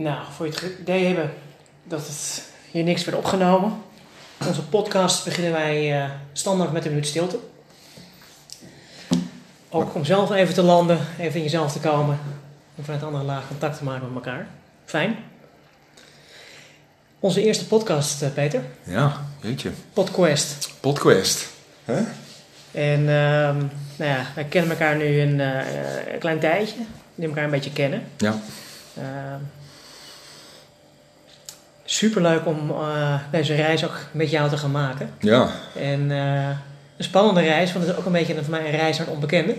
Nou, voor je het idee hebben dat het hier niks werd opgenomen. Onze podcast beginnen wij eh, standaard met een minuut stilte. Ook om zelf even te landen, even in jezelf te komen. En vanuit andere laag contact te maken met elkaar. Fijn. Onze eerste podcast, eh, Peter. Ja, jeetje. Podquest. Podquest. Hè? En ehm, nou ja, wij kennen elkaar nu een, eh, een klein tijdje. We leren elkaar een beetje kennen. Ja. Superleuk om eh, deze reis ook met jou te gaan maken. Ja. En eh, een spannende reis, want het is ook een beetje een- voor mij een reis naar het onbekende.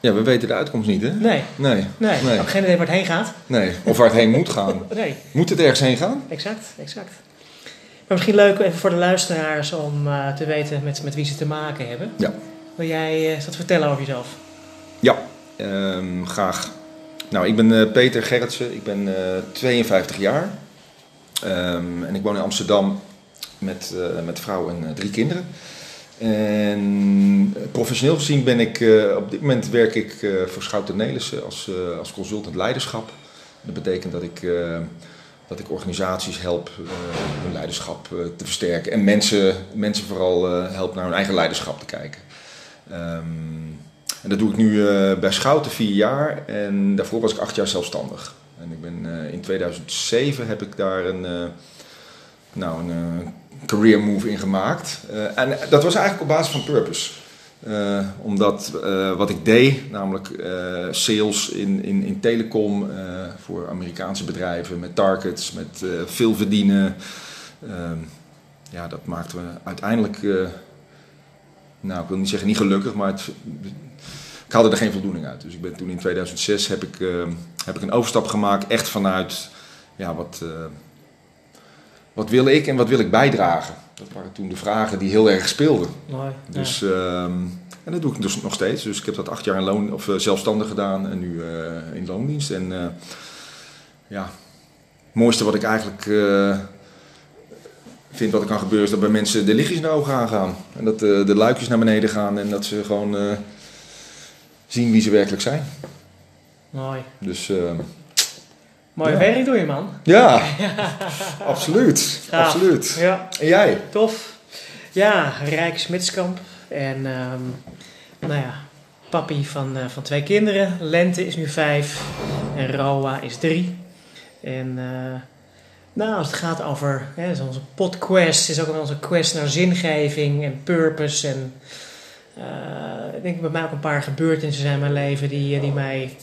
Ja, we weten de uitkomst niet, hè? Nee, Nee. nee, Nee. ook geen idee waar het heen gaat. Nee. Of waar het heen moet gaan. Nee, Moet het ergens heen gaan? exact, exact. Maar misschien leuk even voor de luisteraars om eh, te weten met, met wie ze te maken hebben. Ja. Wil jij eh, wat vertellen over jezelf? Ja, ehm, graag. Nou, ik ben eh, Peter Gerritsen. Ik ben eh, 52 jaar. Ehm, en ik woon in Amsterdam met, eh, met vrouw en eh, drie kinderen. En eh, professioneel gezien ben ik, op dit moment werk ik voor Schouten Nelissen als, als consultant leiderschap. Dat betekent dat ik, dat ik organisaties help hun leiderschap te versterken. En mensen, mensen vooral help naar hun eigen leiderschap te kijken. Ehm, en dat doe ik nu bij Schouten vier jaar en daarvoor was ik acht jaar zelfstandig. Ik ben, eh, in 2007 heb ik daar een, eh, nou, een eh, career move in gemaakt. En dat was eigenlijk op basis van purpose. Omdat wat ik deed, namelijk sales in, in, in telecom voor Amerikaanse bedrijven met targets, met veel verdienen. Ehm, ja, dat maakte me uiteindelijk, nou ik wil niet zeggen niet gelukkig, maar het, ik haalde er geen voldoening uit. Dus ik ben toen in 2006 heb ik, eh, heb ik een overstap gemaakt, echt vanuit ja, wat, eh, wat wil ik en wat wil ik bijdragen. Dat waren toen de vragen die heel erg speelden. Mooi. Dus, ehm, en dat doe ik dus nog steeds. Dus ik heb dat acht jaar in loon, of, eh, zelfstandig gedaan en nu eh, in loondienst. En ja, het mooiste wat ik eigenlijk vind wat er kan gebeuren is dat bij mensen de lichtjes naar ogen aangaan. En dat de luikjes naar beneden gaan en dat ze gewoon zien wie ze werkelijk zijn. Mooi. Dus eh, Mooi Ja. werk doe je, man. ja, absoluut. Absoluut. Ja. En jij? Tof. Ja, Rijk Smitskamp. En ehm, nou ja, papi van, eh, van twee kinderen. Lente is nu vijf en Roa is drie. En eh, nou, als het gaat over hè, onze podquest, is ook onze quest naar zingeving en purpose. En ik denk bij mij ook een paar gebeurtenissen zijn in mijn leven die, eh, die mij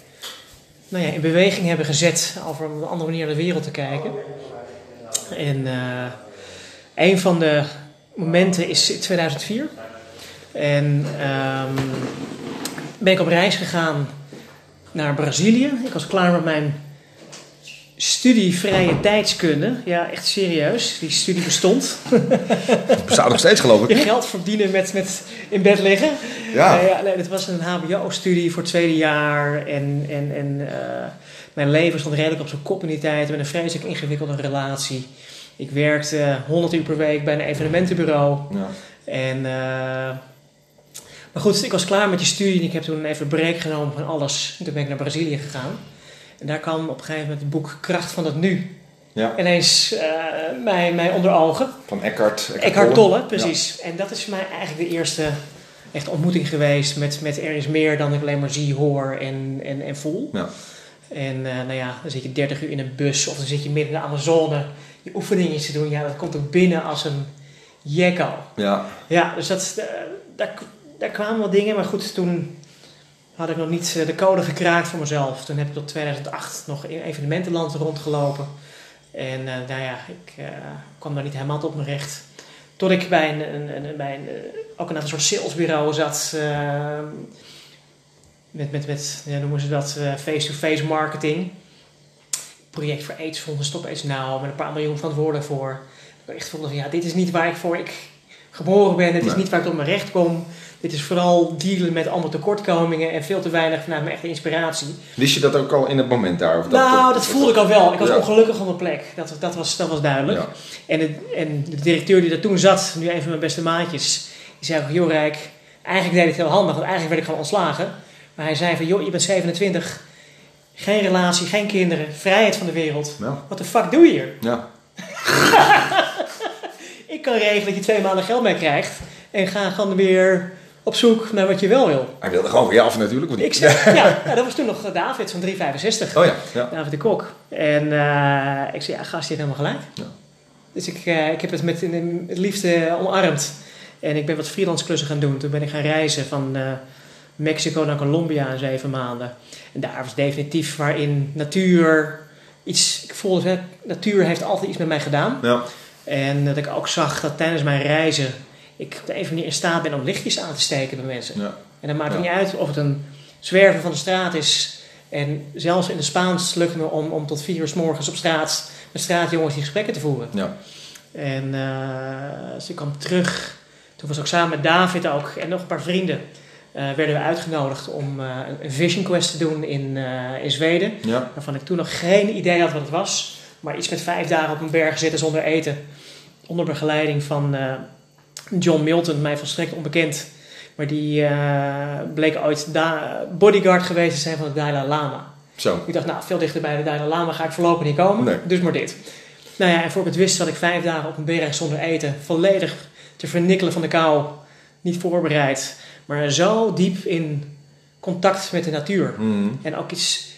nou ja, in beweging hebben gezet over een andere manier naar de wereld te kijken. En eh, een van de momenten is in 2004. En ehm, ben ik op reis gegaan naar Brazilië. Ik was klaar met mijn studie vrije tijdskunde. Ja, echt serieus. Die studie bestond. Het bestaat nog steeds geloof Je ik. geld verdienen met, met in bed liggen. Ja. Eh, ja, nee, het was een HBO-studie voor het tweede jaar. En, en, en eh, mijn leven stond redelijk op zijn kop in die tijd. Met een vreselijk ingewikkelde relatie. Ik werkte 100 uur per week bij een evenementenbureau. Ja. En, eh, maar goed, ik was klaar met die studie. En ik heb toen even een break genomen van alles. En toen ben ik naar Brazilië gegaan. En daar kwam op een gegeven moment het boek Kracht van het Nu. Ja. Ineens eh, mij, mij onder ogen. Van Eckhart. Eckhart Tolle, precies. En dat is voor mij eigenlijk de eerste echt ontmoeting geweest met, met er is meer dan ik alleen maar zie, hoor en, en, en voel. Ja. En eh, nou ja, dan zit je 30 uur in een bus of dan zit je midden in de Amazone je oefeningetjes te doen. Ja, dat komt ook binnen als een jekko. Ja. Ja, dus dat, eh, daar, daar kwamen wel dingen, maar goed, toen had ik nog niet eh, de code gekraakt voor mezelf. Toen heb ik tot 2008 nog in evenementenland rondgelopen. En eh, nou ja, ik eh, kwam daar niet helemaal tot mijn recht. Tot ik bij een, een, een- bij een, ook een soort salesbureau zat. met, met, met ja, noemen ze dat, face-to-face marketing. Project voor AIDS-fonds, Stop AIDS Now, met een paar miljoen verantwoordelijk voor. Ik echt vond van ja, dit is niet waar ik voor ik geboren ben. Dit is Nee. niet waar ik tot mijn recht kom. Dit is vooral dealen met allemaal tekortkomingen en veel te weinig vanuit mijn echte inspiratie. Wist je dat ook al in het moment daar? Of nou, dat voelde ik al wel. Ik was Ja. ongelukkig op mijn plek. Dat, dat, was, dat was duidelijk. Ja. En, de, en de directeur die daar toen zat, nu een van mijn beste maatjes, die zei ook, joh Rijk, eigenlijk deed ik het heel handig, want eigenlijk werd ik gewoon ontslagen. Maar hij zei van, joh, je bent 27, Geen relatie, geen kinderen, vrijheid van de wereld. Ja. Wat de fuck doe je hier? Ja. Ik kan regelen dat je twee maanden geld mee krijgt. En ga gewoon weer op zoek naar wat je wel wil. Hij wilde gewoon van je af natuurlijk. Ik zeg, ja, dat was toen nog David van 365. Oh ja, ja. David de Kok. En eh, ik zei, ja, gast, je hebt helemaal gelijk. Ja. Dus ik, eh, ik heb het met in- het liefde omarmd. En ik ben wat freelance klussen gaan doen. Toen ben ik gaan reizen van eh, Mexico naar Colombia in zeven maanden. En daar was definitief waarin natuur iets... Ik voelde, hè, natuur heeft altijd iets met mij gedaan. Ja. En dat ik ook zag dat tijdens mijn reizen... ik op de een of andere manier in staat ben om lichtjes aan te steken bij mensen. Ja. En dan maakt het Ja. niet uit of het een zwerver van de straat is. En zelfs in de Spaans lukt me om, om tot vier uur s morgens op straat met straatjongens die gesprekken te voeren. Ja. En eh dus ik kwam terug. Toen was ik samen met David ook en nog een paar vrienden. eh, werden we uitgenodigd om eh, een- vision quest te doen in, in Zweden. Ja. Waarvan ik toen nog geen idee had wat het was. Maar iets met vijf dagen op een berg zitten zonder eten. Onder begeleiding van John Milton, mij volstrekt onbekend. Maar die eh, bleek ooit bodyguard geweest te zijn van de Dalai Lama. Zo. Ik dacht, nou, veel dichter bij de Dalai Lama ga ik voorlopig niet komen. Nee. Dus maar dit. Nou ja, en voor ik het wist zat ik vijf dagen op een berg zonder eten. Volledig te vernikkelen van de kou. Niet voorbereid. Maar zo diep in contact met de natuur. Mhm. En ook iets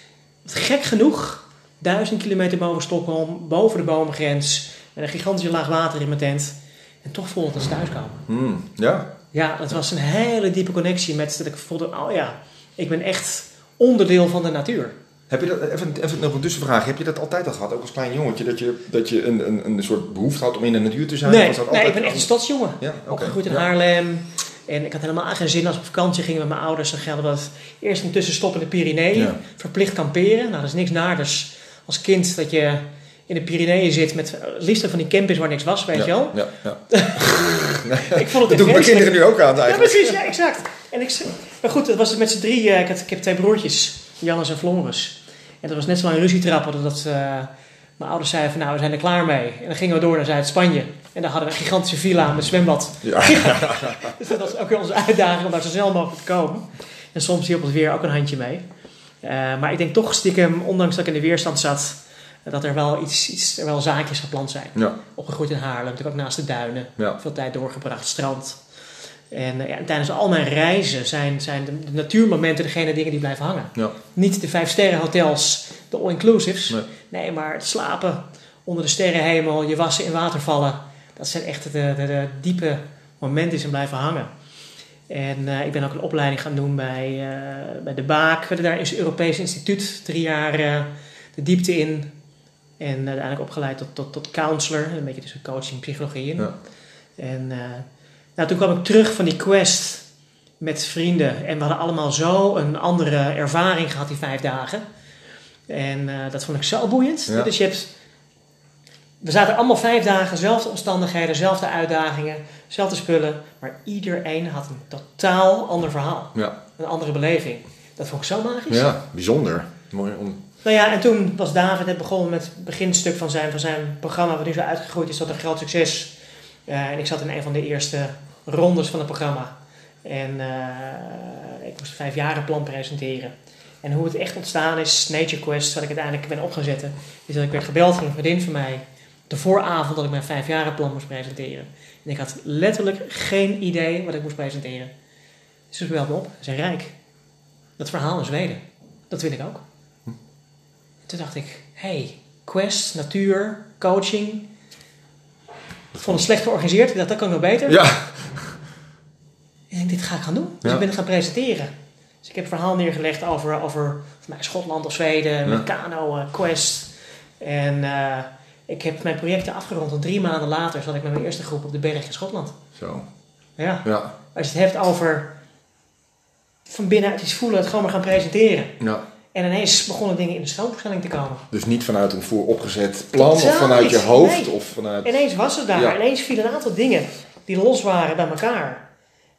gek genoeg. Duizend kilometer boven Stockholm. Boven de bomengrens. Met een gigantische laag water in mijn tent. En toch voelde het als thuiskomen. Mhm. Ja. Ja, het was een hele diepe connectie met dat ik voelde, oh ja, ik ben echt onderdeel van de natuur. Heb je dat, even, even nog een tussenvraag. Heb je dat altijd al gehad, ook als klein jongetje, dat je, dat je een, een, een soort behoefte had om in de natuur te zijn? Nee, Was dat nee, ik ben echt een stadsjongen. Ja, oké. Opgegroeid in Ja. Haarlem. En ik had helemaal geen zin als we op vakantie gingen met mijn ouders. Dan hadden we dat eerst een tussenstop in de Pyreneeën. Ja. Verplicht kamperen. Nou, dat is niks naarders als kind dat je in de Pyreneeën zit met liefst van die campings waar niks was, weet ja, je wel. Ja, ja. Ik vond het Dat doe ik mijn kinderen nu ook aan het Ja, eigenlijk. precies, ja, exact. En ik, maar goed, dat was het met z'n drie. ik, had, ik heb twee broertjes, Jannes en Floris. En dat was net zo lang ruzietrappen dat eh, mijn ouders zeiden van nou, we zijn er klaar mee. En dan gingen we door naar Zuid-Spanje. En daar hadden we een gigantische villa met zwembad. Ja. Dus dat was ook weer onze uitdaging om daar zo snel mogelijk te komen. En soms hielp het weer ook een handje mee. Eh, maar ik denk toch stiekem, ondanks dat ik in de weerstand zat, dat er wel iets, iets er wel zaakjes geplant zijn. Ja. Opgegroeid in Haarlem, natuurlijk ook naast de duinen. Ja. Veel tijd doorgebracht, strand. En, eh, ja, en tijdens al mijn reizen zijn, zijn de, de natuurmomenten degene dingen die blijven hangen. Ja. Niet de vijf sterren hotels, de all-inclusives. Nee. Nee, maar het slapen onder de sterrenhemel, je wassen in watervallen. Dat zijn echt de, de, de diepe momenten die zijn blijven hangen. En eh, ik ben ook een opleiding gaan doen bij, eh, bij de Baak. Daar is het Europees Instituut. Drie jaar de diepte in. En uiteindelijk opgeleid tot, tot, tot counselor. Een beetje tussen coaching en psychologie in. Ja. En eh, nou, toen kwam ik terug van die quest met vrienden. En we hadden allemaal zo een andere ervaring gehad die vijf dagen. En eh, dat vond ik zo boeiend. Ja. Dus je hebt... We zaten allemaal vijf dagen, dezelfde omstandigheden, dezelfde uitdagingen, dezelfde spullen. Maar iedereen had een totaal ander verhaal. Ja. Een andere beleving. Dat vond ik zo magisch. ja, bijzonder. Mooi om... Nou ja, en toen was David net begonnen met het beginstuk van zijn, van zijn programma, wat nu zo uitgegroeid is tot een groot succes. Eh, en ik zat in een van de eerste rondes van het programma. En eh, ik moest een vijfjarenplan presenteren. En hoe het echt ontstaan is, Nature Quest, wat ik uiteindelijk ben op gaan zetten, is dat ik werd gebeld van een vriendin van mij de vooravond dat ik mijn vijfjarenplan moest presenteren. En ik had letterlijk geen idee wat ik moest presenteren. Dus ze belde me op. Ze zei, Rijk, dat verhaal in Zweden, dat wil ik ook. Toen dacht ik, hey, quest, natuur, coaching. Ik vond het slecht georganiseerd. Ik dacht, dat kan nog beter. Ja. En ik denk, dit ga ik gaan doen. Dus Ja. ik ben het gaan presenteren. Dus ik heb een verhaal neergelegd over, over mij Schotland of Zweden, met kano, eh, quest. En eh, ik heb mijn projecten afgerond. En drie maanden later zat ik met mijn eerste groep op de berg in Schotland. Zo. Ja. Ja. Als je het hebt over van binnenuit iets voelen, het gewoon maar gaan presenteren. ja. En ineens begonnen dingen in de stroomversnelling te komen. Dus niet vanuit een vooropgezet plan Totaal of vanuit je hoofd Nee. of vanuit... Ineens was het daar. Ja. Ineens vielen een aantal dingen die los waren bij elkaar.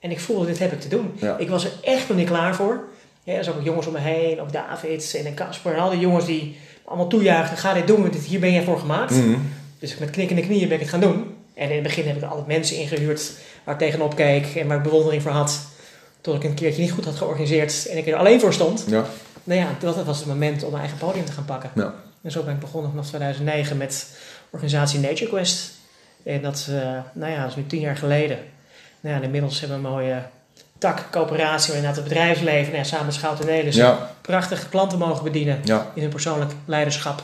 En ik voelde, dit heb ik te doen. Ja. Ik was er echt nog niet klaar voor. Ja, er zijn ook jongens om me heen, ook David en Casper en al die jongens die allemaal toejuichten. Ga dit doen, dit, hier ben jij voor gemaakt. Mhm. Dus met knikkende knieën ben ik het gaan doen. En in het begin heb ik alle mensen ingehuurd waar ik tegenop keek en waar ik bewondering voor had. Tot ik een keertje niet goed had georganiseerd en ik er alleen voor stond. Ja. Nou ja, dat was het moment om mijn eigen podium te gaan pakken. Ja. En zo ben ik begonnen vanaf 2009 met organisatie Nature Quest. En dat, uh, nou ja, dat is nu tien jaar geleden. Nou ja, inmiddels hebben we een mooie tak, coöperatie, waarin het bedrijfsleven, nou ja, samen met Schouten Nelis, Ja. prachtige klanten mogen bedienen Ja. in hun persoonlijk leiderschap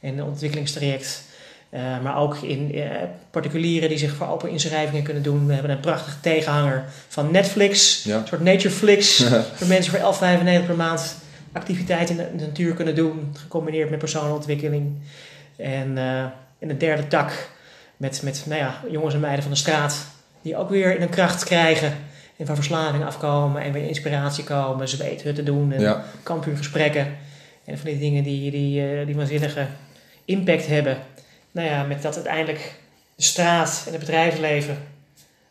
en ontwikkelingstraject. Uh, maar ook in uh, particulieren die zich voor open inschrijvingen kunnen doen. We hebben een prachtige tegenhanger van Netflix, een soort Natureflix, waar mensen voor 11,95 per maand activiteiten in de natuur kunnen doen, gecombineerd met persoonlijke ontwikkeling. En uh, in de derde tak met, met nou ja, jongens en meiden van de straat, die ook weer in een kracht krijgen en van verslaving afkomen en weer inspiratie komen, zweethutten doen en Ja. kampuurgesprekken. En van die dingen die, die, uh, die waanzinnige impact hebben. Nou ja, met dat uiteindelijk de straat en het bedrijfsleven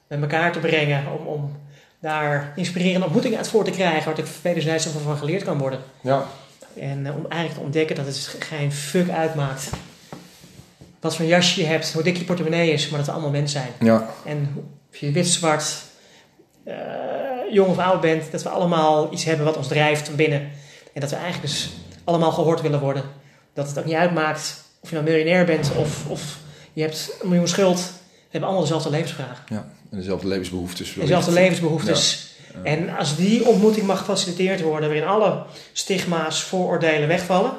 met elkaar te brengen om, om daar inspirerende ontmoetingen uit voor te krijgen, waar ik wederzijds zoveel van geleerd kan worden. Ja. En uh, om eigenlijk te ontdekken dat het geen fuck uitmaakt wat voor jasje je hebt, hoe dik je portemonnee is, maar dat we allemaal mensen zijn. Ja. En of je wit, zwart, uh, jong of oud bent, dat we allemaal iets hebben wat ons drijft van binnen. En dat we eigenlijk dus allemaal gehoord willen worden. Dat het ook niet uitmaakt of je nou miljonair bent of, of je hebt een miljoen schuld. We hebben allemaal dezelfde levensvragen. Ja. En dezelfde levensbehoeftes. En dezelfde levensbehoeftes. Ja. En als die ontmoeting mag gefaciliteerd worden, waarin alle stigma's, vooroordelen wegvallen.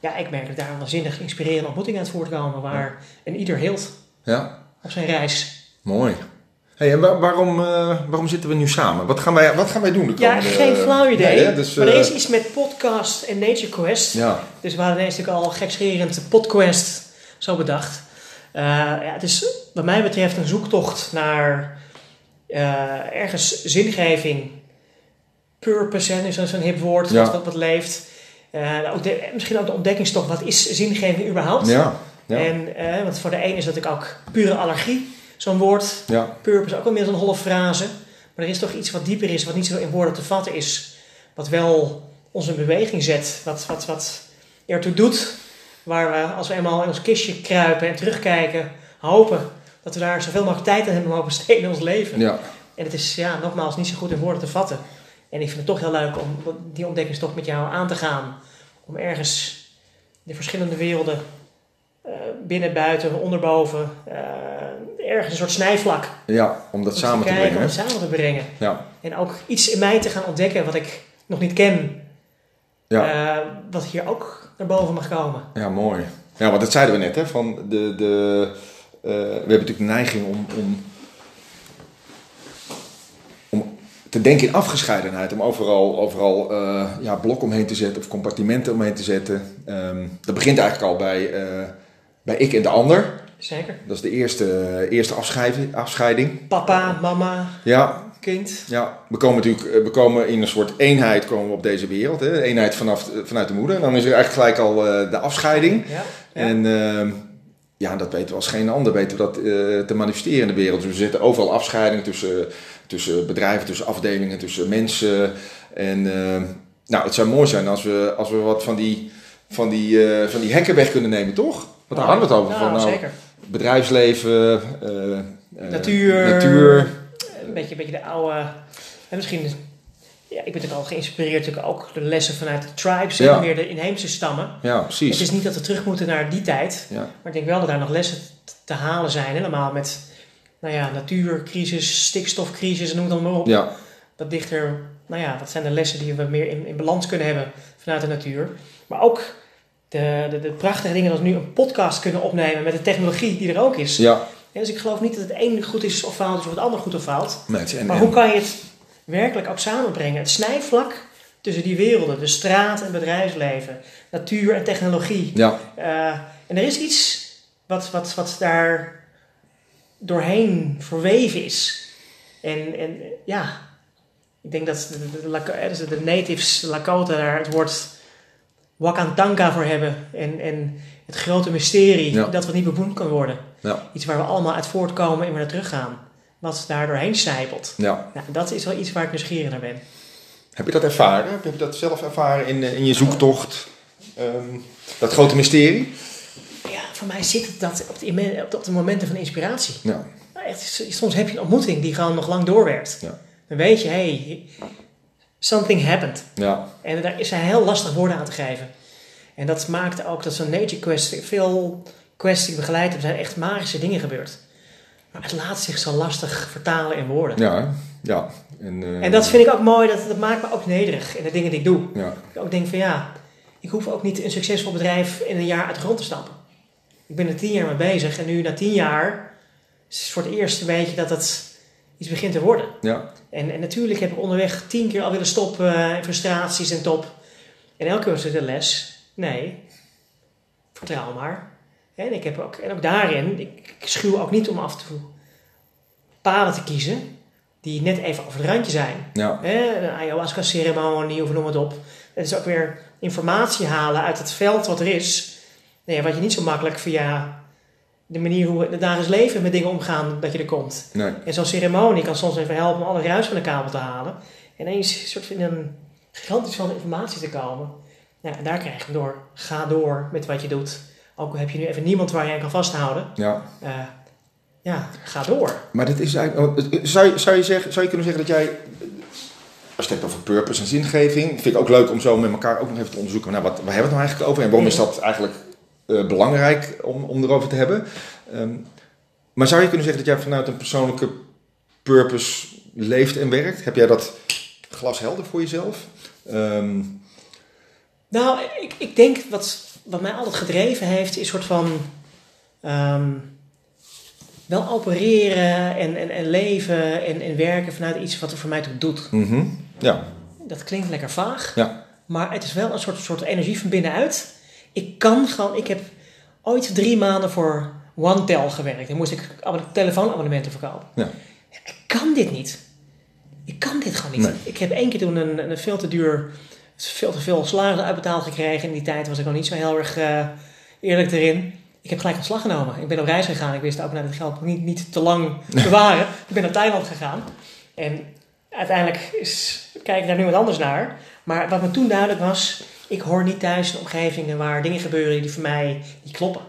Ja, ik merk dat daar een waanzinnig inspirerende ontmoeting uit voortkomen, waar een ieder hield ja. op zijn reis. Mooi. Hey, en waar, waarom, uh, waarom zitten we nu samen? Wat gaan wij, wat gaan wij doen? De ja, geen flauw idee. Nee, hè, dus, maar er uh, is iets met podcast en Nature Quest. Ja. Dus we hadden ineens natuurlijk al gekscherend Podquest zo bedacht. Uh, ja, het is wat mij betreft een zoektocht naar uh, ergens zingeving. Purpose, hè, is zo'n hip woord Ja. wat, wat, wat leeft. Uh, ook de, misschien ook de ontdekkingstocht, wat is zingeving überhaupt? Ja. ja. En, uh, want voor de een is dat ik ook pure allergie, zo'n woord. ja. Purpose ook wel meer zo'n holle frase. Maar er is toch iets wat dieper is, wat niet zo in woorden te vatten is. Wat wel ons in beweging zet, wat, wat, wat ertoe doet. Waar we, als we eenmaal in ons kistje kruipen en terugkijken, hopen dat we daar zoveel mogelijk tijd aan hebben mogen besteden in ons leven. ja. En het is, ja, nogmaals, niet zo goed in woorden te vatten. En ik vind het toch heel leuk om die ontdekkingstocht met jou aan te gaan. Om ergens de verschillende werelden, uh, binnen, buiten, onderboven, uh, ergens een soort snijvlak. Ja, om dat om samen te, kijken, brengen. Om het samen te brengen. Ja. En ook iets in mij te gaan ontdekken wat ik nog niet ken. Ja. Uh, wat hier ook naar boven mag komen. ja, mooi. Ja, want dat zeiden we net, hè. Van de, de, uh, we hebben natuurlijk de neiging om, om, om te denken in afgescheidenheid. Om overal, overal uh, ja, blok omheen te zetten of compartimenten omheen te zetten. Um, dat begint eigenlijk al bij, bij ik en de ander. Zeker. Dat is de eerste, eerste afscheiding. afscheiding. Papa, mama, ja. Kind. Ja, we komen natuurlijk we komen in een soort eenheid komen we op deze wereld. Hè? Eenheid vanaf, vanuit de moeder. En dan is er eigenlijk gelijk al uh, de afscheiding. Ja, ja. En uh, ja, dat weten we als geen ander. Weten we dat uh, te manifesteren in de wereld. Dus we zitten overal afscheidingen tussen, tussen bedrijven, tussen afdelingen, tussen mensen. En nou, het zou mooi zijn als we, als we wat van die, van, die, van die hekken weg kunnen nemen, toch? Want daar hadden we het over. Nou, van, nou, zeker. Bedrijfsleven, natuur. natuur. Een beetje, een beetje de oude. En misschien. Ja, ik ben natuurlijk al geïnspireerd natuurlijk ook de lessen vanuit de tribes, Ja. en meer de inheemse stammen. Ja, precies. Het is niet dat we terug moeten naar die tijd, Ja. maar ik denk wel dat daar nog lessen te halen zijn. Helemaal met nou ja, natuurcrisis, stikstofcrisis, noem het dan maar op. Ja, Dat dichter, nou ja, dat zijn de lessen die we meer in, in balans kunnen hebben vanuit de natuur. Maar ook de, de, de prachtige dingen als nu een podcast kunnen opnemen met de technologie die er ook is. ja. Ja, dus ik geloof niet dat het een goed is of fout is of het ander goed of en, Maar hoe kan je het werkelijk ook samenbrengen? Het snijvlak tussen die werelden, de straat en bedrijfsleven, natuur en technologie. Ja, Uh, en er is iets wat, wat, wat daar doorheen verweven is. En, en ja, ik denk dat de, de, de, Lak- dus natives, Lakota, daar het woord Wakantanka voor hebben. En, en het grote mysterie Ja. dat wat niet beboend kan worden. ja, Iets waar we allemaal uit voortkomen en weer naar teruggaan. Wat daar doorheen sijpelt. ja. Nou, dat is wel iets waar ik nieuwsgierig naar ben. Heb je dat ervaren? Heb je dat zelf ervaren in, eh, in je zoektocht? Ehm, dat grote mysterie? Ja, voor mij zit het dat op de, op de, op de momenten van inspiratie. Ja, Nou, is- soms heb je een ontmoeting die gewoon nog lang doorwerkt. Ja. Dan weet je, hey, something happened. Ja. En daar is heel lastig woorden aan te geven. En dat maakt ook dat zo'n Nature Quest, veel quests die ik begeleid heb, zijn echt magische dingen gebeurd. Maar het laat zich zo lastig vertalen in woorden. Ja, ja. En, eh, En dat vind ik ook mooi, dat, dat maakt me ook nederig in de dingen die ik doe. Ja, Ik ook denk van ja, ik hoef ook niet een succesvol bedrijf in een jaar uit de grond te stampen. Ik ben er tien jaar mee bezig en nu na tien jaar is het voor het eerst een beetje dat het iets begint te worden. ja, En, en natuurlijk heb ik onderweg tien keer al willen stoppen, eh, frustraties en top. En elke keer was het de les, nee, vertrouw maar. En, ik heb ook, en ook daarin, ik, ik schuw ook niet om af toe paden te kiezen die net even over het randje zijn. ja, een ayahuasca-ceremonie of noem het op. Het is ook weer informatie halen uit het veld wat er is. Nee, wat je niet zo makkelijk via de manier hoe we het dagelijks leven met dingen omgaan, dat je er komt. nee, En zo'n ceremonie kan soms even helpen om alle ruis van de kabel te halen. En ineens een soort van een gigantisch van informatie te komen. Nou, en daar krijg je door. Ga door met wat je doet. Ook heb je nu even niemand waar je aan kan vasthouden. ja. eh, ja, ga door. Maar dat is eigenlijk. oh, Zou je, zou, je zeggen, zou je kunnen zeggen dat jij. Als je het hebt over purpose en zingeving, vind ik ook leuk om zo met elkaar ook nog even te onderzoeken. Nou, wat, waar hebben we het nou eigenlijk over en waarom is dat eigenlijk eh, belangrijk om, om erover te hebben? Ehm, maar zou je kunnen zeggen dat jij vanuit een persoonlijke purpose leeft en werkt? Heb jij dat glashelder voor jezelf? Ehm, Nou, ik, ik denk wat, wat mij altijd gedreven heeft, is een soort van ehm, wel opereren en, en, en leven en, en werken vanuit iets wat er voor mij toe doet. mhm, Ja, Dat klinkt lekker vaag, ja, maar het is wel een soort, soort energie van binnenuit. Ik kan gewoon, ik heb ooit drie maanden voor OneTel gewerkt. Dan moest ik abonne- telefoonabonnementen verkopen. Ja. Ik kan dit niet. Ik kan dit gewoon niet. Nee. Ik heb één keer toen een, een veel te duur, veel te veel salaris uitbetaald gekregen. In die tijd was ik nog niet zo heel erg eh, eerlijk erin. Ik heb gelijk ontslag genomen. Ik ben op reis gegaan. Ik wist ook nou, dat geld niet, niet te lang bewaren. ik ben naar Thailand gegaan. En uiteindelijk is, kijk ik daar nu wat anders naar. Maar wat me toen duidelijk was, ik hoor niet thuis in omgevingen waar dingen gebeuren die voor mij niet kloppen.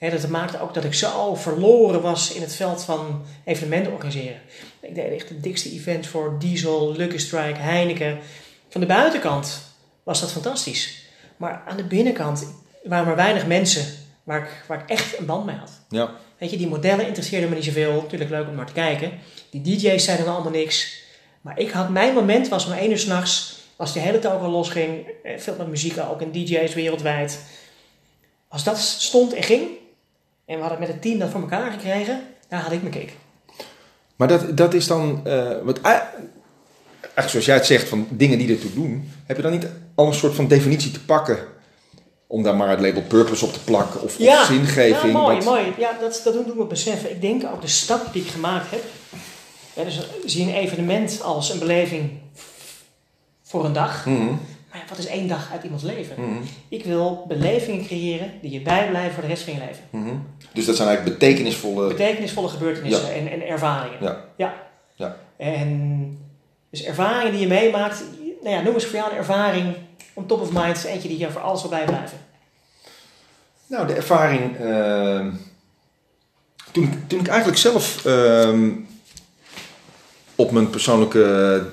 nee, dat maakte ook dat ik zo verloren was in het veld van evenementen organiseren. Ik deed echt de dikste events voor Diesel, Lucky Strike, Heineken. Van de buitenkant was dat fantastisch. Maar aan de binnenkant waren maar weinig mensen waar ik, waar ik echt een band mee had. ja, Weet je, die modellen interesseerden me niet zoveel. Natuurlijk leuk om naar te kijken. Die DJ's zeiden me allemaal niks. Maar ik had, mijn moment was om één uur s'nachts, als die hele toko losging, eh, veel met muziek ook en DJ's wereldwijd. Als dat stond en ging, en we hadden met het team dat voor elkaar gekregen, daar had ik mijn kick. Maar dat, dat is dan, eh, wat, eh, eigenlijk zoals jij het zegt, van dingen die ertoe doen, heb je dan niet al een soort van definitie te pakken om daar maar het label purpose op te plakken of, of zingeving? Ja, mooi, mooi. Ja, dat, dat doet me beseffen. Ik denk ook de stap die ik gemaakt heb. Ja, dus zie een evenement als een beleving voor een dag. Mhm, Maar ja, wat is één dag uit iemands leven? mhm, Ik wil belevingen creëren die je bijblijven voor de rest van je leven. mhm. Dus dat zijn eigenlijk betekenisvolle. Betekenisvolle gebeurtenissen en, en ervaringen. Ja. Ja. Ja. En dus ervaringen die je meemaakt. Nou ja, noem eens voor jou een ervaring on top of mind. Eentje die je voor alles wil bijblijven. Nou, de ervaring. ehm, toen, ik- toen ik eigenlijk zelf ehm, op mijn persoonlijke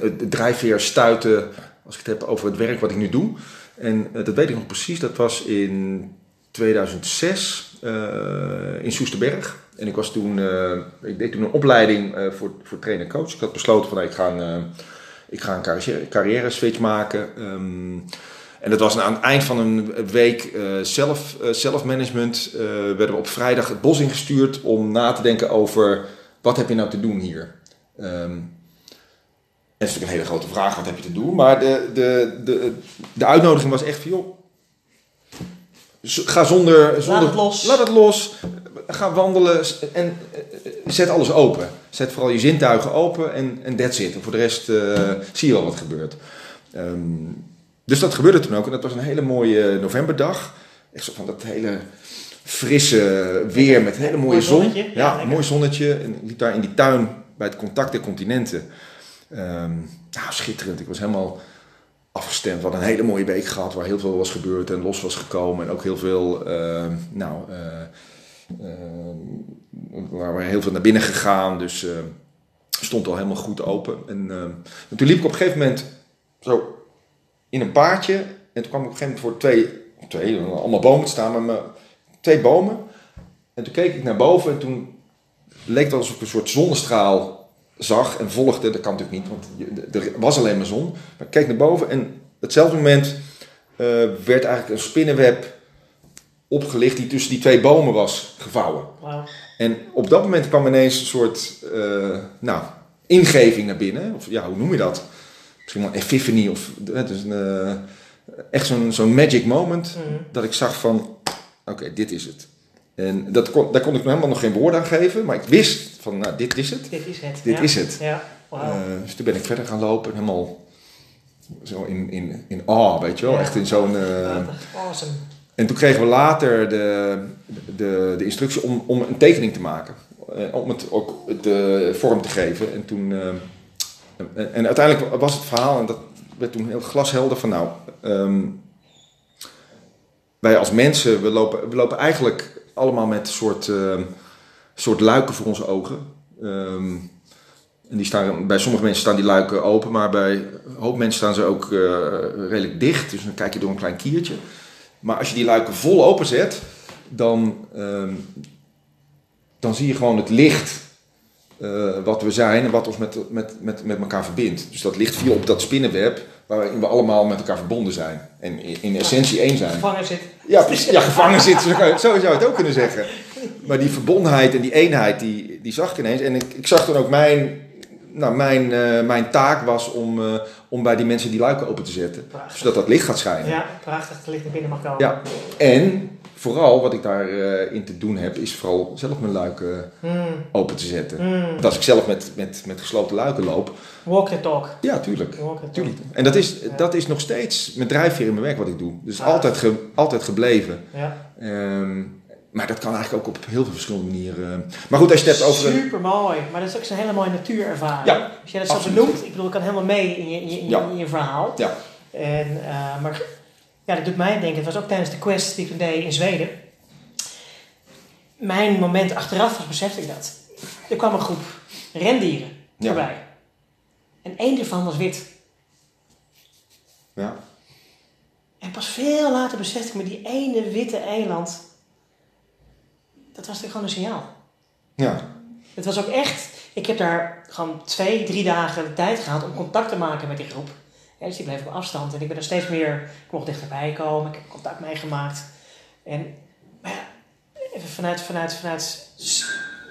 eh, drijfveer stuitte. als ik het heb over het werk wat ik nu doe. En eh, dat weet ik nog precies, dat was in 2006 eh, in Soesterberg. En ik, was toen, eh, ik deed toen een opleiding eh, voor, voor trainer-coach. Ik had besloten van nou, ik ga een, eh, ik ga een carrière, switch maken. Ehm, en dat was aan het eind van een week zelf, zelfmanagement. werden we op vrijdag het bos ingestuurd om na te denken over wat heb je nou te doen hier. Ehm, dat is natuurlijk een hele grote vraag, wat heb je te doen? Maar de, de, de, de uitnodiging was echt van, joh, ga zonder, zonder... het los. Laat het los. Ga wandelen en eh, zet alles open. Zet vooral je zintuigen open en, en that's it. En voor de rest eh, zie je wel wat gebeurt. Ehm, dus dat gebeurde toen ook. En dat was een hele mooie novemberdag. Echt zo van dat hele frisse weer met hele mooie Mooi zon. zonnetje. Ja, mooi zonnetje. En ik liep daar in die tuin bij het contact der continenten. Ehm, nou, schitterend. Ik was helemaal afgestemd. We een hele mooie week gehad waar heel veel was gebeurd en los was gekomen. En ook heel veel, ehm, nou, eh, ehm, waar we heel veel naar binnen gegaan. Dus ehm, stond al helemaal goed open. En, ehm, en toen liep ik op een gegeven moment zo in een paardje. En toen kwam ik op een gegeven moment voor twee, twee allemaal bomen staan, maar twee bomen. En toen keek ik naar boven en toen leek het alsof ik een soort zonnestraal zag en volgde. Dat kan natuurlijk niet, want er was alleen maar zon. Maar ik keek naar boven en hetzelfde moment eh, werd eigenlijk een spinnenweb opgelicht die tussen die twee bomen was gevouwen. En op dat moment kwam ineens een soort eh, nou, ingeving naar binnen. Of ja, hoe noem je dat? Misschien wel een epiphany of is een, eh, echt zo'n zo'n magic moment. Mhm. Dat ik zag van, oké, dit is het. En dat kon, daar kon ik nog helemaal nog geen woord aan geven. Maar ik wist van, nou, dit is het. Dit is het. Dit ja. is het. Ja, wauw. Eh, dus toen ben ik verder gaan lopen. Helemaal zo in, in, in awe, weet je wel. Ja. Echt in zo'n... eh. Awesome. en toen kregen we later de, de, de instructie om, om een tekening te maken. Eh, om het ook de vorm te geven. En, toen, en, en uiteindelijk was het verhaal, en dat werd toen heel glashelder, van nou... ehm, wij als mensen, we lopen, we lopen eigenlijk allemaal met soort, ehm, soort luiken voor onze ogen. Ehm, en die staan, bij sommige mensen staan die luiken open, maar bij een hoop mensen staan ze ook eh, redelijk dicht. Dus dan kijk je door een klein kiertje. Maar als je die luiken vol openzet, dan, ehm, dan zie je gewoon het licht eh, wat we zijn en wat ons met, met, met, met elkaar verbindt. Dus dat licht viel op dat spinnenweb waarin we allemaal met elkaar verbonden zijn. En in, essentie één zijn. Gevangen zit. Ja, precies. ja gevangen zitten, zo, zou je het ook kunnen zeggen. Maar die verbondenheid en die eenheid, die, die zag ik ineens. En ik, ik zag dan ook mijn, nou, mijn, eh, mijn taak was om, eh, om bij die mensen die luiken open te zetten. Prachtig. Zodat dat licht gaat schijnen. Ja, prachtig. Het licht naar binnen mag komen. Ja. En vooral wat ik daarin in te doen heb, is vooral zelf mijn luiken Hmm. open te zetten. Hmm. Want als ik zelf met, met, met gesloten luiken loop, Walk the talk. ja, tuurlijk. Walk the talk. tuurlijk. En dat is, Ja. dat is nog steeds mijn drijfveer in mijn werk wat ik doe. Dus Ah. altijd, ge- altijd gebleven. Ja. Ehm, maar dat kan eigenlijk ook op heel veel verschillende manieren. Maar goed, als je het hebt over. Super mooi. Maar dat is ook zo'n hele mooie natuurervaring. Ja, Als jij dat zo benoemt, ik bedoel, ik kan helemaal mee in je, in je, in je, Ja. in je verhaal. Ja. En, eh, maar ja, dat doet mij denken. Het was ook tijdens de quest die ik toen deed in Zweden. Mijn moment achteraf was, besefte ik dat. Er kwam een groep rendieren Ja. voorbij. En één daarvan was wit. Ja. En pas veel later besefte ik me, die ene witte eland, dat was natuurlijk gewoon een signaal. Ja. Het was ook echt, ik heb daar gewoon twee, drie dagen de tijd gehad om contact te maken met die groep. Ja, dus die bleef op afstand en ik ben er steeds meer, ik mocht dichterbij komen, ik heb contact meegemaakt. En maar ja, even vanuit, vanuit, vanuit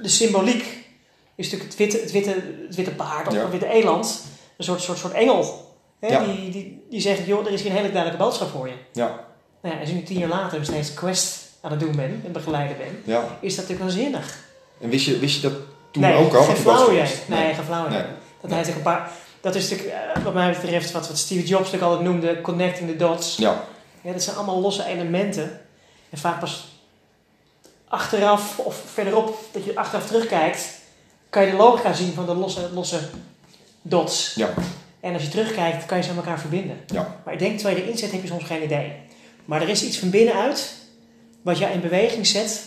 de symboliek is natuurlijk het witte, het witte, het witte paard of Ja. het witte eland een soort, soort, soort engel. Hè, Ja. die, die, die zegt, joh, er is hier een hele duidelijke boodschap voor je. Ja. Nou ja, als je nu tien jaar later nog steeds quest aan het doen bent en begeleiden bent, ja. is dat natuurlijk waanzinnig. En wist je, wist je dat toen nee, ook al? Geen flauw. Nee, geen flauw. Nee. Dat, heeft ook een paar, dat is natuurlijk, eh, wat mij betreft, wat, wat Steve Jobs natuurlijk altijd noemde, connecting the dots. Ja. Ja, dat zijn allemaal losse elementen. En vaak pas achteraf of verderop, dat je achteraf terugkijkt, kan je de logica zien van de losse, losse dots. Ja. En als je terugkijkt, kan je ze aan elkaar verbinden. Ja. Maar ik denk, terwijl je erin zet, heb je soms geen idee. Maar er is iets van binnenuit, wat jou in beweging zet.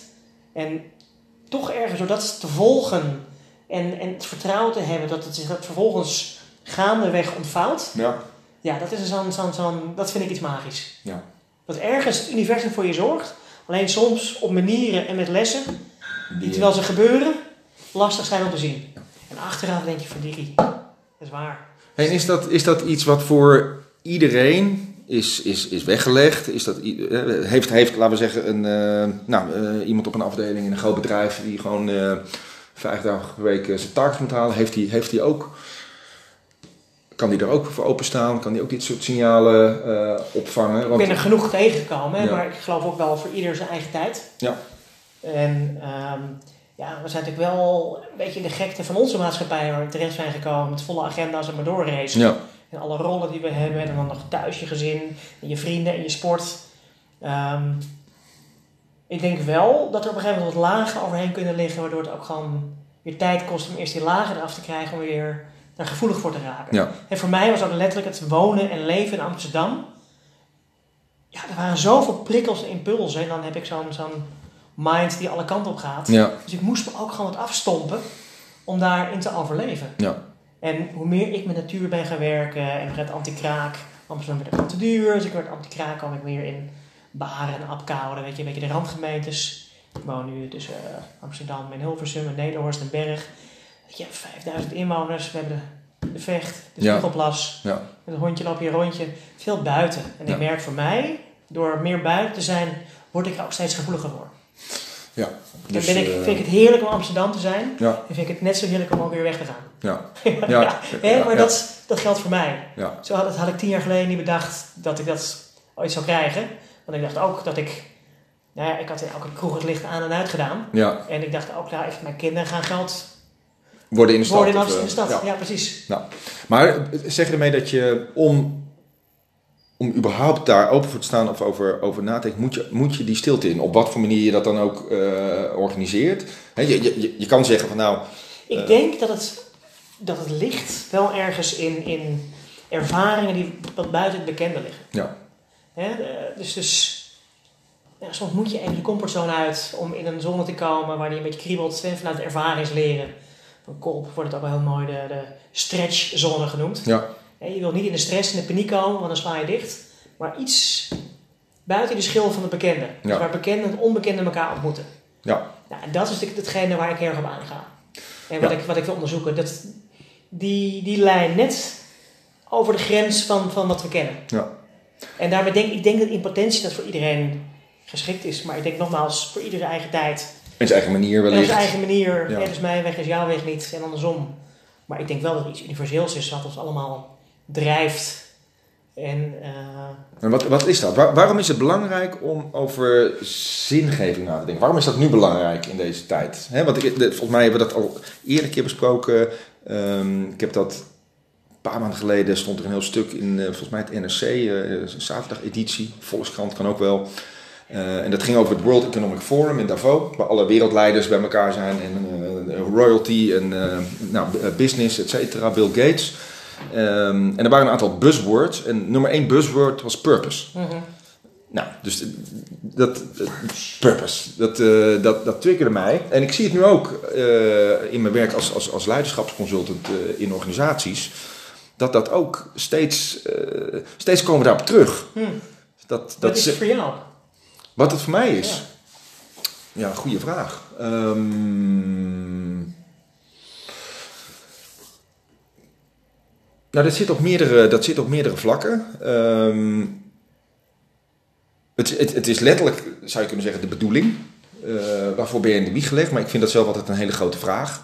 En toch ergens door dat te volgen en, en het vertrouwen te hebben dat het zich dat vervolgens gaandeweg ontvouwt. Ja. Ja, dat, is zo'n, zo'n, zo'n, dat vind ik iets magisch. Ja. Dat ergens het universum voor je zorgt. Alleen soms op manieren en met lessen, die terwijl ze gebeuren, lastig zijn om te zien. En achteraf denk je van dat is waar. En is dat, is dat iets wat voor iedereen is, is, is weggelegd? Is dat, eh, heeft, heeft, laten we zeggen, een, eh, nou, eh, iemand op een afdeling in een groot bedrijf die gewoon eh, vijf dagen per week eh, zijn targets moet halen, heeft hij heeft die ook, kan die er ook voor openstaan? Kan die ook dit soort signalen eh, opvangen? Ik Want, ben er genoeg tegengekomen, Ja. maar ik geloof ook wel voor ieder zijn eigen tijd. Ja. En ehm, ja, we zijn natuurlijk wel een beetje in de gekte van onze maatschappij waar we terecht zijn gekomen met volle agenda's en maar doorracen. ja, En alle rollen die we hebben. En dan nog thuis je gezin. En je vrienden en je sport. Ehm, ik denk wel dat er op een gegeven moment wat lagen overheen kunnen liggen. Waardoor het ook gewoon weer tijd kost om eerst die lagen eraf te krijgen. Om weer daar gevoelig voor te raken. ja, En voor mij was ook letterlijk het wonen en leven in Amsterdam. Ja, er waren zoveel prikkels en impulsen. En dan heb ik zo'n zo'n mind die alle kanten op gaat. ja, Dus ik moest me ook gewoon wat afstompen om daarin te overleven. Ja. En hoe meer ik met natuur ben gaan werken en met anti-kraak, Amsterdam werd het te duur, dus ik werd anti-kraak kwam ik meer in Baren en Apkoude, weet je, een beetje de randgemeentes. Ik woon nu tussen uh, Amsterdam en Hilversum en Nederhorst en Berg. Je, 5000 inwoners, we hebben de, de vecht, de Ja. spiegelplas. Ja. Een hondje loop je rondje. Veel buiten. En Ja. ik merk voor mij, door meer buiten te zijn, word ik er ook steeds gevoeliger voor. Ja. Dan ben ik, eh, vind ik het heerlijk om Amsterdam te zijn. Ja, En vind ik het net zo heerlijk om ook weer weg te gaan. ja, ja, Ja, hè, ja, maar. Dat, dat geldt voor mij. ja. Zo had, het, had ik tien jaar geleden niet bedacht dat ik dat ooit zou krijgen. Want ik dacht ook dat ik... Nou ja, ik had in elke kroeg het licht aan en uit gedaan. ja. En ik dacht ook, nou, even mijn kinderen gaan geld Worden in de stad. worden in Amsterdam. eh, de stad. ja. Ja, precies. Maar eh, zeg je ermee dat je om, om überhaupt daar open voor te staan of over, over na te denken, moet je, moet je die stilte in? Op wat voor manier je dat dan ook eh, organiseert? Hè, je, je, je- je kan zeggen van nou, Ik denk dat het, dat het ligt wel ergens in, in ervaringen die wat buiten het bekende liggen. ja, Hè? eh, dus dus ja, soms moet je even de comfortzone uit om in een zone te komen waar die een beetje kriebelt. En vanuit ervaringsleren van Kolp wordt het ook wel heel mooi de, de stretchzone genoemd. ja, Je wil niet in de stress en de paniek komen, want dan sla je dicht. Maar iets buiten de schil van het bekende. Dus waar bekende en onbekende elkaar ontmoeten. ja, Nou, en dat is het- hetgene waar ik heel erg op aanga. En wat, ik, wat ik wil onderzoeken. Dat, die, die lijn net over de grens van, van wat we kennen. ja, En daarmee denk ik denk dat in potentie dat voor iedereen geschikt is. Maar ik denk nogmaals, voor iedere eigen tijd. In zijn eigen manier wellicht. zijn eigen manier. Ja. Ja. dus mijn weg is jouw weg niet. En andersom. Maar ik denk wel dat er iets universeels is wat ons allemaal drijft. En eh, En wat, wat is dat? Waar- waarom is het belangrijk om over zingeving na te denken? Waarom is dat nu belangrijk in deze tijd? Hè, want ik, de- volgens mij hebben we dat al eerder een keer besproken. Ehm, ik heb dat een paar maanden geleden stond er een heel stuk in, eh, volgens mij het NRC, eh, een zaterdageditie, Volkskrant kan ook wel. Eh, en dat ging over het World Economic Forum in Davos, waar alle wereldleiders bij elkaar zijn en eh, royalty en eh, nou, business, et cetera, Bill Gates. Ehm, en er waren een aantal buzzwords. En nummer één buzzword was purpose. mhm. Nou, dus dat, dat purpose, dat, dat, dat triggerde mij. En ik zie het nu ook in mijn werk als, als, als leiderschapsconsultant in organisaties. Dat dat ook steeds, steeds komen we daarop terug. Hm. Dat, wat dat is voor jou? Wat het voor mij is. Ja. Ja, goede vraag. Ehm, nou, dat zit op meerdere, dat zit op meerdere vlakken. Ehm, het, het, het is letterlijk, zou je kunnen zeggen, de bedoeling. Eh, waarvoor ben je in de wieg gelegd? Maar ik vind dat zelf altijd een hele grote vraag.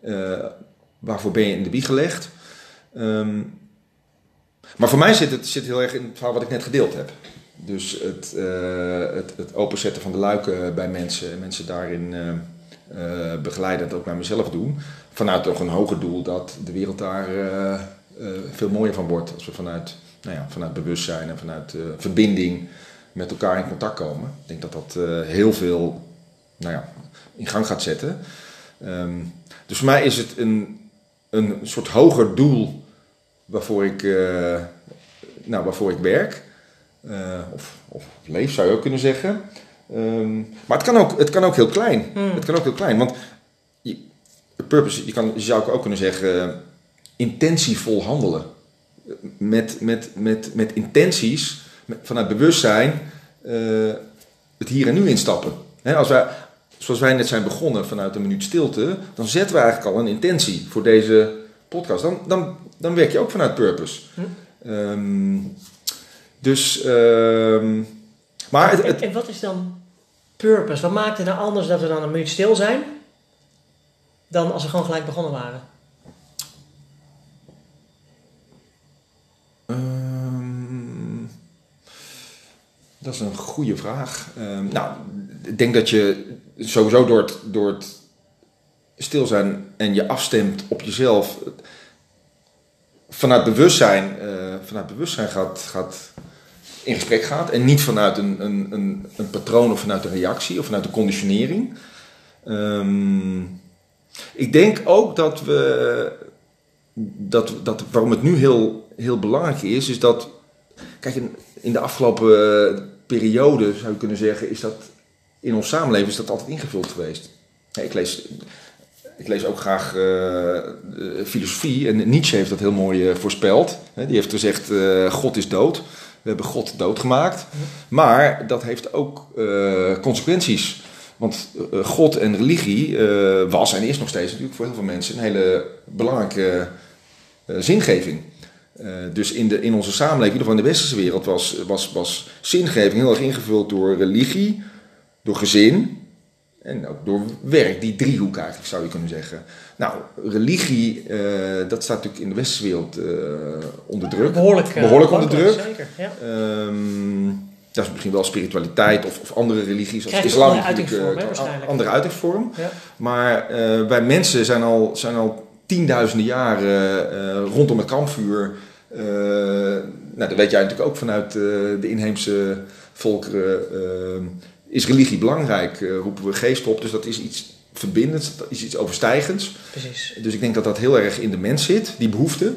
Eh, waarvoor ben je in de wieg gelegd? Ehm, maar voor mij zit het zit heel erg in het verhaal wat ik net gedeeld heb. Dus het, eh, het, het openzetten van de luiken bij mensen en mensen daarin eh, eh, begeleiden, dat ook bij mezelf doen. Vanuit toch een hoger doel dat de wereld daar veel mooier van wordt. Als we vanuit, nou ja, vanuit bewustzijn en vanuit verbinding met elkaar in contact komen. Ik denk dat dat heel veel nou ja, in gang gaat zetten. Ehm, dus voor mij is het een, een soort hoger doel waarvoor ik, nou, waarvoor ik werk. Eh, of, of leef zou je ook kunnen zeggen. Ehm, maar het kan, ook, het kan ook heel klein. Hmm. Het kan ook heel klein. Want je, purpose, je, kan, je zou ook kunnen zeggen, intentievol handelen. Met, met, met, met intenties, met- vanuit bewustzijn, eh, het hier en nu instappen. Als wij, zoals wij net zijn begonnen vanuit een minuut stilte, dan zetten we eigenlijk al een intentie voor deze podcast. Dan, dan, dan werk je ook vanuit purpose. Hm. Ehm, dus, ehm, maar het, En, het, en wat is dan purpose? Wat maakt het nou anders dat we dan een minuut stil zijn dan als we gewoon gelijk begonnen waren? Ehm, dat is een goede vraag. Ehm, nou, ik denk dat je sowieso door het, door het stil zijn en je afstemt op jezelf vanuit bewustzijn, vanuit bewustzijn gaat, gaat in gesprek gaat en niet vanuit een, een, een, een patroon of vanuit een reactie of vanuit een conditionering. Ehm, ik denk ook dat we dat, dat waarom het nu heel, heel belangrijk is, is dat, kijk, in, in de afgelopen eh, periode zou je kunnen zeggen, is dat in ons samenleving is dat altijd ingevuld geweest. Ik lees ik lees ook graag uh, filosofie. En Nietzsche heeft dat heel mooi voorspeld. Die heeft gezegd: God is dood. We hebben God doodgemaakt. Maar dat heeft ook consequenties. Want God en religie was en is nog steeds natuurlijk voor heel veel mensen een hele belangrijke zingeving. Dus in, de, in onze samenleving, in ieder geval in de westerse wereld, was, was, was zingeving heel erg ingevuld door religie, door gezin en ook door werk. Die driehoek eigenlijk zou je kunnen zeggen. Nou, religie, uh, dat staat natuurlijk in de westerse wereld uh, onder druk. Behoorlijk, Behoorlijk onder druk. Zeker, ja. Um, dat is misschien wel spiritualiteit of, of andere religies zoals islam. Andere uitingsvorm, hè, waarschijnlijk. Andere uitingsvorm. Ja. Maar wij mensen zijn al, zijn al tienduizenden jaren rondom het kampvuur. Nou, dat weet jij natuurlijk ook vanuit de inheemse volkeren. Is religie belangrijk? roepen we geest op. Dus dat is iets verbindends, dat is iets overstijgends. Precies. Dus ik denk dat dat heel erg in de mens zit, die behoefte.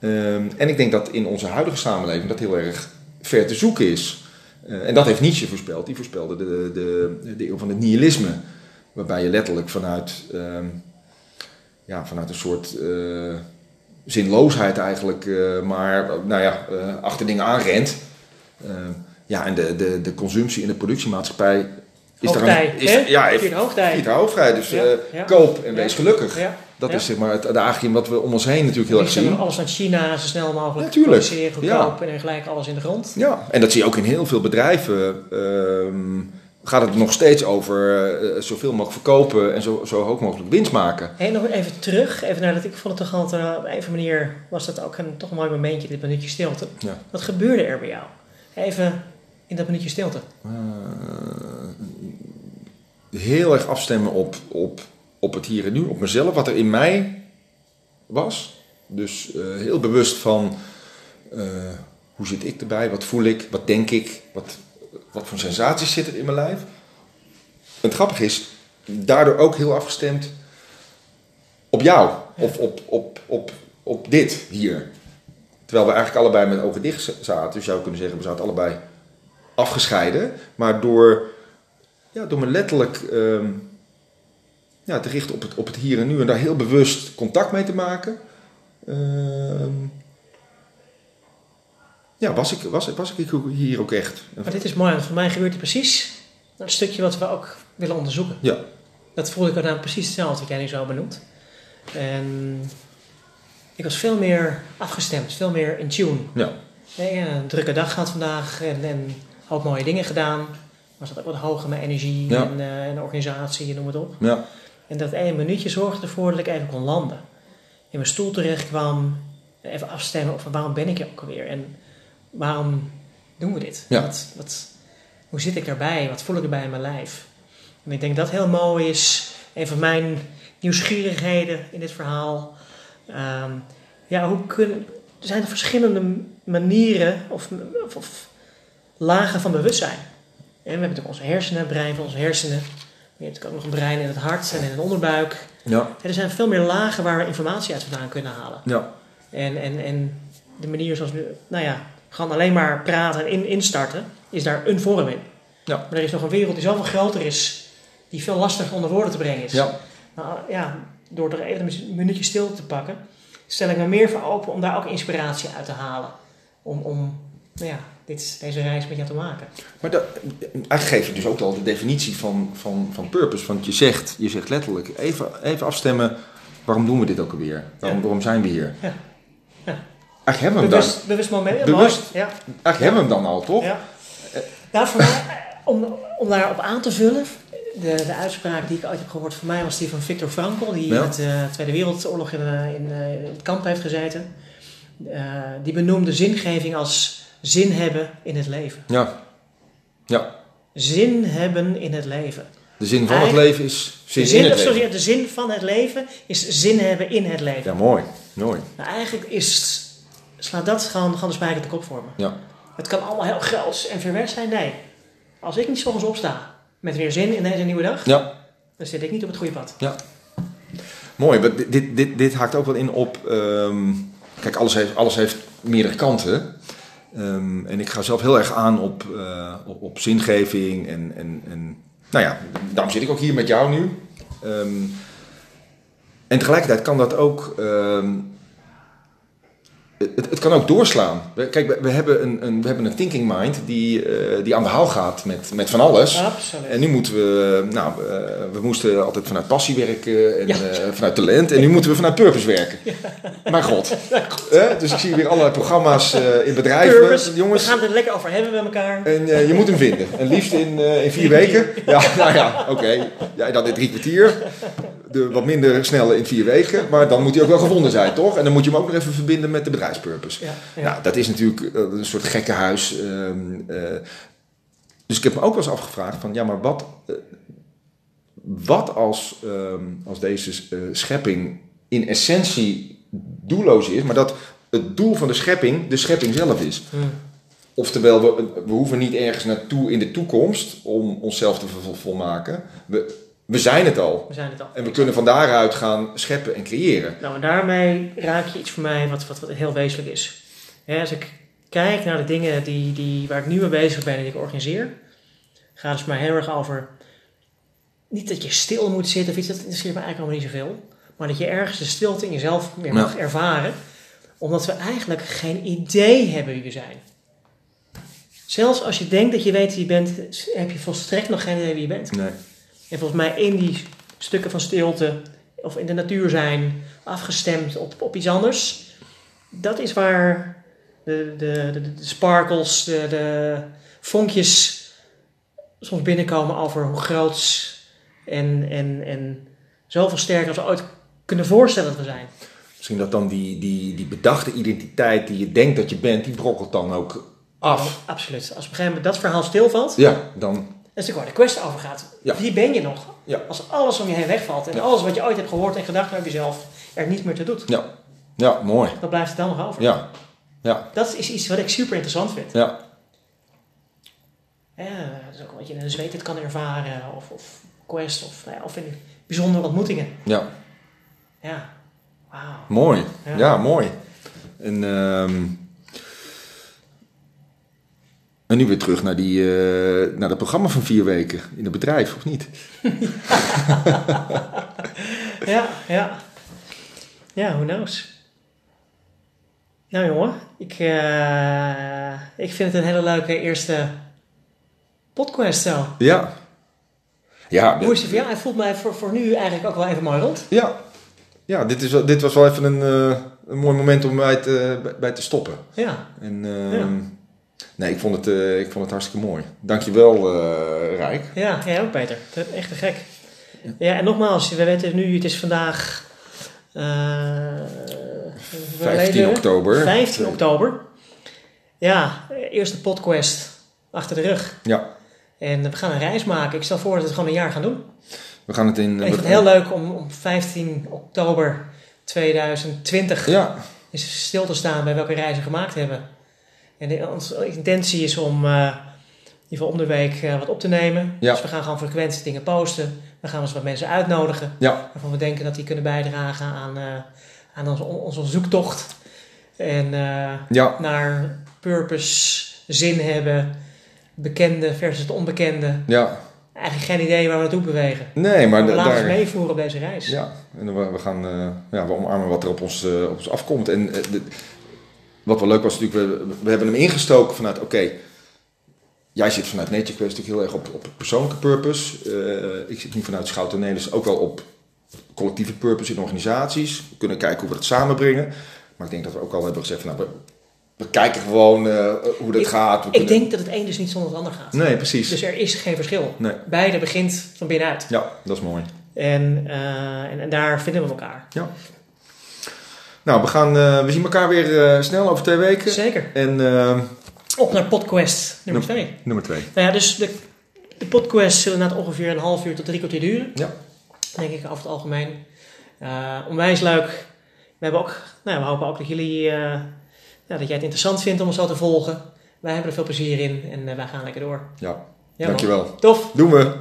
Ehm, en ik denk dat in onze huidige samenleving dat heel erg ver te zoeken is. en dat heeft Nietzsche voorspeld. Die voorspelde de, de, de eeuw van het nihilisme. Waarbij je letterlijk vanuit ehm, ja, vanuit een soort uh, zinloosheid eigenlijk, uh, maar nou ja, achter dingen aanrent. Ja, en de, de, de consumptie in de productiemaatschappij is hoogtij, daar een, is, ja, viert hoogtij. Viert. Dus ja, ja. koop en wees gelukkig. Dat is zeg maar het adagium wat we om ons heen natuurlijk heel erg zien. Alles naar China, zo snel mogelijk ja, produceren, goedkoop en gelijk alles in de grond. Ja, en dat zie je ook in heel veel bedrijven. Ehm, gaat het nog steeds over uh, zoveel mogelijk verkopen en zo, zo hoog mogelijk winst maken. Hey, nog even terug, even naar dat ik vond het toch altijd, uh, op een manier was dat ook een toch een mooi momentje, dit minuutje stilte. Ja. Wat gebeurde er bij jou? Even in dat minuutje stilte. Uh, heel erg afstemmen op, op, op het hier en nu, op mezelf, wat er in mij was. Dus heel bewust van hoe zit ik erbij, wat voel ik, wat denk ik, wat, wat voor sensaties zitten in mijn lijf. Het grappige is, daardoor ook heel afgestemd op jou. Of op, op, op, op dit hier. Terwijl we eigenlijk allebei met ogen dicht zaten. Dus je zou kunnen zeggen, we zaten allebei afgescheiden. Maar door, ja, door me letterlijk um, ja, te richten op het, op het hier en nu. En daar heel bewust contact mee te maken. Um, ja, was ik, was, was ik hier ook echt. Maar dit is mooi, want voor mij gebeurt het precies een stukje wat we ook willen onderzoeken. Ja. Dat voelde ik dan precies hetzelfde wat jij nu zo benoemt. En ik was veel meer afgestemd, veel meer in tune. Ja. een drukke dag gehad vandaag en, en mooie dingen gedaan. Maar zat ook wat hoger mijn energie ja. en, uh, en de organisatie en noem het op. Ja. En dat één minuutje zorgde ervoor dat ik even kon landen. In mijn stoel terecht kwam, even afstemmen op waarom ben ik hier ook alweer. En waarom doen we dit? Ja. Wat, wat, hoe zit ik daarbij? Wat voel ik erbij in mijn lijf? En ik denk dat heel mooi is. Een van mijn nieuwsgierigheden in dit verhaal. Um, ja, hoe kunnen, er zijn er verschillende manieren of, of, of, lagen van bewustzijn. En we hebben natuurlijk onze hersenen, brein van onze hersenen. Je hebt ook nog een brein in het hart en in het onderbuik. Ja. er zijn veel meer lagen waar we informatie uit vandaan kunnen halen. Ja. En, en, en de manier zoals we, nou ja, gewoon alleen maar praten en in, instarten, is daar een vorm in. Ja. Maar er is nog een wereld die zoveel groter is, die veel lastiger onder woorden te brengen is. Ja. Nou, ja, door er even een minuutje stil te pakken, stel ik me meer voor open om daar ook inspiratie uit te halen. Om, om nou ja, dit, deze reis met jou te maken. Maar dat, eigenlijk geef je dus ook al de definitie van, van, van purpose. Want je zegt, je zegt letterlijk, even, even afstemmen, waarom doen we dit ook alweer? Waarom, Ja. waarom zijn we hier? Ja. Ja. Eigenlijk hebben we hem Bewust, bewust moment. Bewust. Ja. dan, eigenlijk hebben we hem dan al, toch? Ja. Nou, voor mij, om, om daarop aan te vullen, de, de uitspraak die ik ooit heb gehoord van mij was die van Viktor Frankl, die Ja. in de uh, Tweede Wereldoorlog in, uh, in, uh, in het kamp heeft gezeten. Die benoemde zingeving als zin hebben in het leven. Ja. Ja. Zin hebben in het leven. De zin van het leven is zin, De zin, in het sorry, leven. de zin van het leven is zin hebben in het leven. Ja, mooi. Mooi. Nou, eigenlijk is, slaat dat gewoon, gewoon de spijker de kop voor me. Ja. Het kan allemaal heel groots en ver weg zijn. Nee. Als ik niet 's ochtends opsta met weer zin in deze nieuwe dag, Ja. dan zit ik niet op het goede pad. Ja. Mooi, dit, dit, dit haakt ook wel in op. ehm, kijk, alles heeft, alles heeft meerdere kanten. Ehm, en ik ga zelf heel erg aan op, eh, op, op zingeving. En, en, en nou ja, daarom zit ik ook hier met jou nu. Ehm, en tegelijkertijd kan dat ook. ehm, het, het kan ook doorslaan. Kijk, we, we hebben een, een, we hebben een thinking mind die, eh, die aan de haal gaat met, met van alles. Absoluut. En nu moeten we, nou, we moesten altijd vanuit passie werken en Ja. eh, vanuit talent. En nu moeten we vanuit purpose werken. Mijn god. Eh, dus ik zie weer allerlei programma's in bedrijven. Purpose, Jongens, we gaan het er lekker over hebben met elkaar. en je moet hem vinden. En liefst in, in vier weken. Ja, nou ja, oké. Ja, dan in drie kwartier. De wat minder snelle in vier weken. Maar dan moet hij ook wel gevonden zijn, toch? En dan moet je hem ook nog even verbinden met de bedrijfspurpose. Ja. Nou, dat is natuurlijk eh, een soort gekkenhuis. ehm, eh, dus ik heb me ook wel eens afgevraagd van, ja, maar wat, eh, wat als, ehm, als deze schepping in essentie doelloos is, maar dat het doel van de schepping de schepping zelf is? Oftewel, we, we hoeven niet ergens naartoe in de toekomst om onszelf te vol- volmaken. We, we zijn het al. We zijn het al. En we kunnen van daaruit gaan scheppen en creëren. Nou, en daarmee raak je iets voor mij wat, wat, wat heel wezenlijk is. Hè, als ik kijk naar de dingen die, die, waar ik nu mee bezig ben en die ik organiseer, gaat het voor mij heel erg over. Niet dat je stil moet zitten of iets, dat interesseert me eigenlijk allemaal niet zoveel. Maar dat je ergens de stilte in jezelf meer mag ervaren, omdat we eigenlijk geen idee hebben wie we zijn. Zelfs als je denkt dat je weet wie je bent, heb je volstrekt nog geen idee wie je bent. Nee. En volgens mij in die stukken van stilte of in de natuur zijn, afgestemd op, op iets anders, dat is waar de, de, de, de sparkles, de, de vonkjes soms binnenkomen over hoe groot en, en, en zoveel sterker als we ooit kunnen voorstellen dat we zijn. Misschien dat dan die, die, die bedachte identiteit die je denkt dat je bent, die brokkelt dan ook af. Absoluut. Als op een gegeven moment dat verhaal stilvalt, Ja, dan. Dat is natuurlijk waar de quest over gaat. Ja. Wie ben je nog? Ja. Als alles om je heen wegvalt en Ja. alles wat je ooit hebt gehoord en gedacht over jezelf er niet meer toe doet. Ja, ja mooi. Wat blijft er dan nog over? Ja, ja, Dat is iets wat ik super interessant vind. ja. Ja, dat is ook wat je in een zweet kan ervaren, of, of quest, of, nou ja, of in bijzondere ontmoetingen. ja. Ja, wauw. Mooi. Ja. Mooi. En, ehm, en nu weer terug naar, die, eh, naar dat programma van vier weken in het bedrijf, of niet? Ja, ja. Ja, who knows. Nou jongen, ik, eh, ik vind het een hele leuke eerste podcast zo. Ja. Ja, Hoe is het voor jou? Hij voelt mij voor, voor nu eigenlijk ook wel even mooi rond. ja. ja dit, is, wel- dit was wel even een, eh, een mooi moment om bij te, bij- te stoppen. Ja, En, ehm, Ja. Nee, ik vond, het, eh, ik vond het hartstikke mooi. Dankjewel, eh Rijk. ja, jij ook Peter. Dat is echt te gek. Ja, en nogmaals, we weten nu, het is vandaag... eh, 15 oktober. 15 oktober. Ja, eerste podcast achter de rug. Ja, En we gaan een reis maken. Ik stel voor dat we het gewoon een jaar gaan doen. we gaan het in... ik vind het heel leuk om op 15 oktober 2020 Ja, eens stil te staan bij welke reizen we gemaakt hebben. En de- onze intentie is om eh, in ieder geval om de week eh, wat op te nemen. Ja. Dus we gaan gewoon frequent dingen posten. We gaan eens wat mensen uitnodigen. ja, Waarvan we denken dat die kunnen bijdragen aan, eh, aan onze, onze zoektocht. En ja, naar purpose, zin hebben, bekende versus het onbekende. ja. Eigenlijk geen idee waar we naartoe bewegen. Nee, maar we laten daar... ons meevoeren op deze reis. Ja, en we, we gaan, ja, we omarmen wat er op ons, op ons afkomt. En de- wat wel leuk was natuurlijk, we, we hebben hem ingestoken vanuit, oké, jij zit vanuit Nature Quest natuurlijk heel erg op, op persoonlijke purpose. Eh, ik zit nu vanuit Schouten Nederlands ook wel op collectieve purpose in organisaties. We kunnen kijken hoe we dat samenbrengen. Maar ik denk dat we ook al hebben gezegd, van, nou, we, we kijken gewoon eh, hoe dat Ik- gaat. Ik denk dat het een dus niet zonder het ander gaat. Nee, precies. Dus er is geen verschil. Nee. Beide begint van binnenuit. Ja, dat is mooi. En, eh, en, en daar vinden we elkaar. Nou, we, gaan, eh, we zien elkaar weer eh, snel over twee weken. Zeker. En eh, Op naar podcast nummer 2. nummer twee. Nou ja, dus de, de podcast zullen na ongeveer een half uur tot drie kwartier duren. Ja. Denk ik over het algemeen. Onwijs leuk. We, hebben ook, nou, ja, we hopen ook dat jullie ja, dat jij het interessant vindt om ons zo te volgen. Wij hebben er veel plezier in en wij gaan lekker door. Ja, Ja, man. dankjewel. Tof. Doen we.